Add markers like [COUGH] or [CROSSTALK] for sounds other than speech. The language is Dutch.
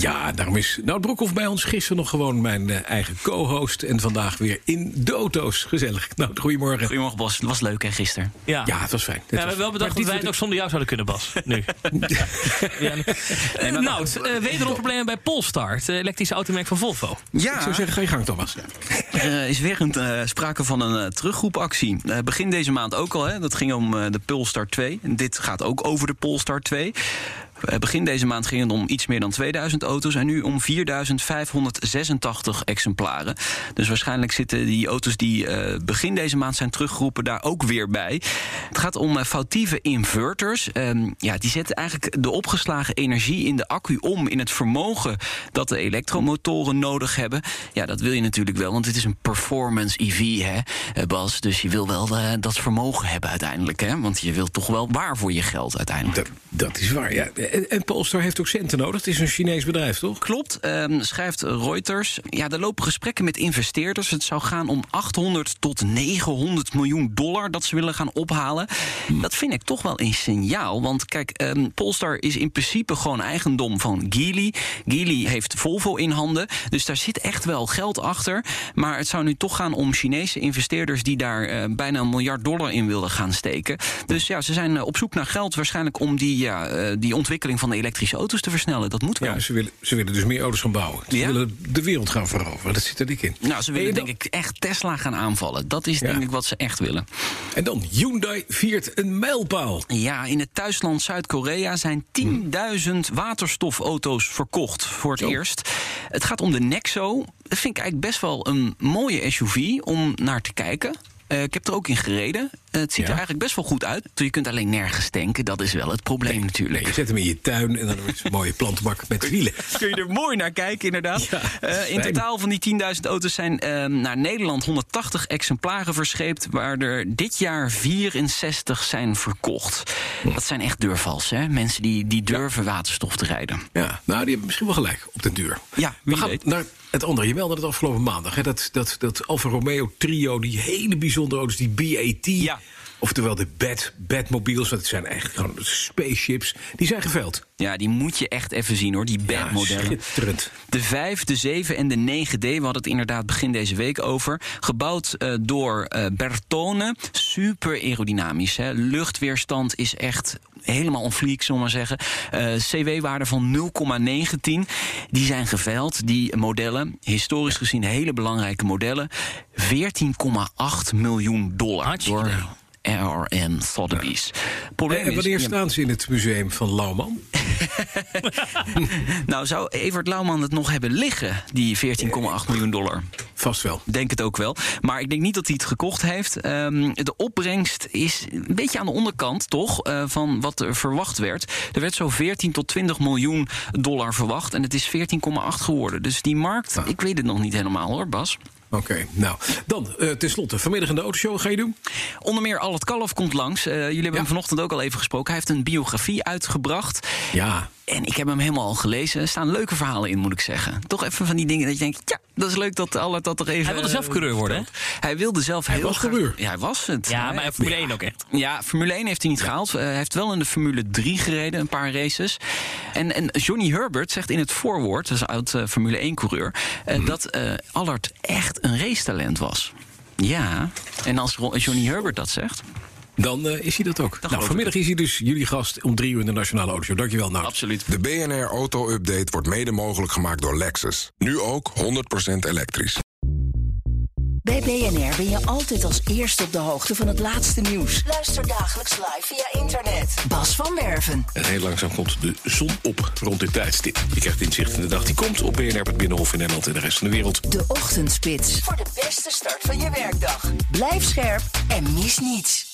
Ja, daarom is Nout Broekhoff bij ons. Gisteren nog gewoon mijn eh, eigen co-host. En vandaag weer in de auto's. Gezellig. Nou, goedemorgen. Goedemorgen Bas, het was leuk hè gisteren. Ja, het was fijn. Het Ja, we was- hebben wel bedacht dat wij het ook zonder jou zouden kunnen, Bas. Nu. [LAUGHS] ja. Eh, nou, eh, wederom problemen bij Polestar, het elektrische automerk van Volvo. ik- Ik zou zeggen, ga je gang Thomas. Er eh, is weer een, eh, sprake van een terugroepactie. Eh, begin deze maand ook al, hè. dat ging om eh, de Polestar 2. En dit gaat ook over de Polestar 2. Eh, begin deze maand ging het om iets meer dan 2000 auto's... en nu om 4586 exemplaren. Dus waarschijnlijk zitten die auto's die eh, begin deze maand zijn teruggeroepen... daar ook weer bij. Het gaat om eh, foutieve inverters. Ehm, ja, die zetten eigenlijk de opgeslagen energie in de accu om... in het vermogen dat de elektromotoren nodig hebben. Ja, dat wil je natuurlijk wel, want het is een performance EV, hè, Bas. Dus je wil wel dat vermogen hebben uiteindelijk, hè. Want je wilt toch wel waar voor je geld uiteindelijk. Dat, dat is waar, ja. En, en Polestar heeft ook centen nodig. Het is een Chinees bedrijf, toch? Klopt, ehm, schrijft Reuters. Ja, er lopen gesprekken met investeerders. Het zou gaan om 800 tot 900 miljoen dollar dat ze willen gaan ophalen. Dat vind ik toch wel een signaal. Want kijk, ehm, Polestar is in principe gewoon eigendom van Geely. Geely heeft Volvo in handen. Dus daar zit echt wel geld achter. Maar het zou nu toch gaan om Chinese investeerders die daar eh, bijna een miljard dollar in willen gaan steken. Dus ja, ze zijn eh, op zoek naar geld waarschijnlijk om die, ja, eh, die ontwikkeling van de elektrische auto's te versnellen. Dat moet wel. Ja, ze willen, ze willen dus meer auto's gaan bouwen. Ze Ja? willen de wereld gaan veroveren. Dat zit er dik in. Nou, ze willen denk ik echt Tesla gaan aanvallen. Dat is Ja. denk ik wat ze echt willen. En dan, Hyundai viert een mijlpaal. Ja, in het thuisland Zuid-Korea zijn 10.000 waterstofauto's verkocht voor het Zo. eerst. Het gaat om de Nexo. Dat vind ik eigenlijk best wel een mooie SUV om naar te kijken. Eh, ik heb er ook in gereden. Eh, het ziet Ja? er eigenlijk best wel goed uit. Je kunt alleen nergens tanken, dat is wel het probleem natuurlijk. Nee, je zet hem in je tuin en dan het een mooie plantenbak met wielen. [LAUGHS] Kun je er mooi naar kijken, inderdaad. Ja, Eh, in totaal van die 10.000 auto's zijn eh, naar Nederland 180 exemplaren verscheept... waar er dit jaar 64 zijn verkocht. Dat zijn echt deurvals, hè? Mensen die, die durven waterstof te rijden. Ja, nou, die hebben misschien wel gelijk op den duur. Ja, We gaan weet. naar het andere. Je meldde het afgelopen maandag. Hè? Dat, dat, dat Alfa Romeo trio, die hele bijzondere auto's, die BAT. Ja. Oftewel de Bat, Batmobiles, want het zijn eigenlijk gewoon spaceships. Die zijn geveild. Ja, die moet je echt even zien, hoor, die Ja, BAT-modellen. schitterend. De 5, de 7 en de 9D, we hadden het inderdaad begin deze week over. Gebouwd eh, door eh, Bertone. Super aerodynamisch. Hè. Luchtweerstand is echt helemaal on fleek, zullen we maar zeggen. Eh, CW-waarde van 0,19. Die zijn geveild, die modellen. Historisch gezien hele belangrijke modellen. 14,8 miljoen dollar. Hartstikke door RRM Sotheby's. Probleem En Eh, wanneer is- staan ze in het museum van Lauwman? [LAUGHS] Nou, zou Evert Lauwman het nog hebben liggen, die 14,8 miljoen dollar? Vast wel. Denk het ook wel. Maar ik denk niet dat hij het gekocht heeft. Ehm, de opbrengst is een beetje aan de onderkant, toch? eh, van wat er verwacht werd. Er werd zo 14 tot 20 miljoen dollar verwacht. En het is 14,8 geworden. Dus die markt, Ah. ik weet het nog niet helemaal hoor, Bas. Oké, nou. Dan, eh tenslotte, vanmiddag in de autoshow ga je doen? Onder meer Al het Kalf komt langs. Eh, jullie hebben hem vanochtend ook al even gesproken. Hij heeft een biografie uitgebracht. Ja. En ik heb hem helemaal al gelezen. Er staan leuke verhalen in, moet ik zeggen. Toch even van die dingen dat je denkt... ja, dat is leuk dat Allard dat toch even... Hij wilde zelf eh, coureur worden, hè? Hij wilde zelf heel was graag- coureur. Ja, hij was het. Ja, Hij- maar Formule 1 ook echt. Ja, Formule 1 heeft hij niet gehaald. Eh, Hij heeft wel in de Formule 3 gereden, een paar races. En, en Johnny Herbert zegt in het voorwoord, dat is oud eh, Formule 1-coureur... Mhm. dat eh Allard echt een racetalent was. Ja, en als Johnny Herbert dat zegt... Dan eh, is hij dat ook. nou, vanmiddag is hij dus jullie gast om drie uur in de Nationale Autoshow. Dankjewel, nou. Absoluut. De BNR Auto Update wordt mede mogelijk gemaakt door Lexus. Nu ook 100% elektrisch. Bij BNR ben je altijd als eerste op de hoogte van het laatste nieuws. Luister dagelijks live via internet. Bas van Werven. En heel langzaam komt de zon op rond dit tijdstip. Je krijgt inzicht in de dag die komt op BNR, het Binnenhof in Nederland en de rest van de wereld. De Ochtendspits. Voor de beste start van je werkdag. Blijf scherp en mis niets.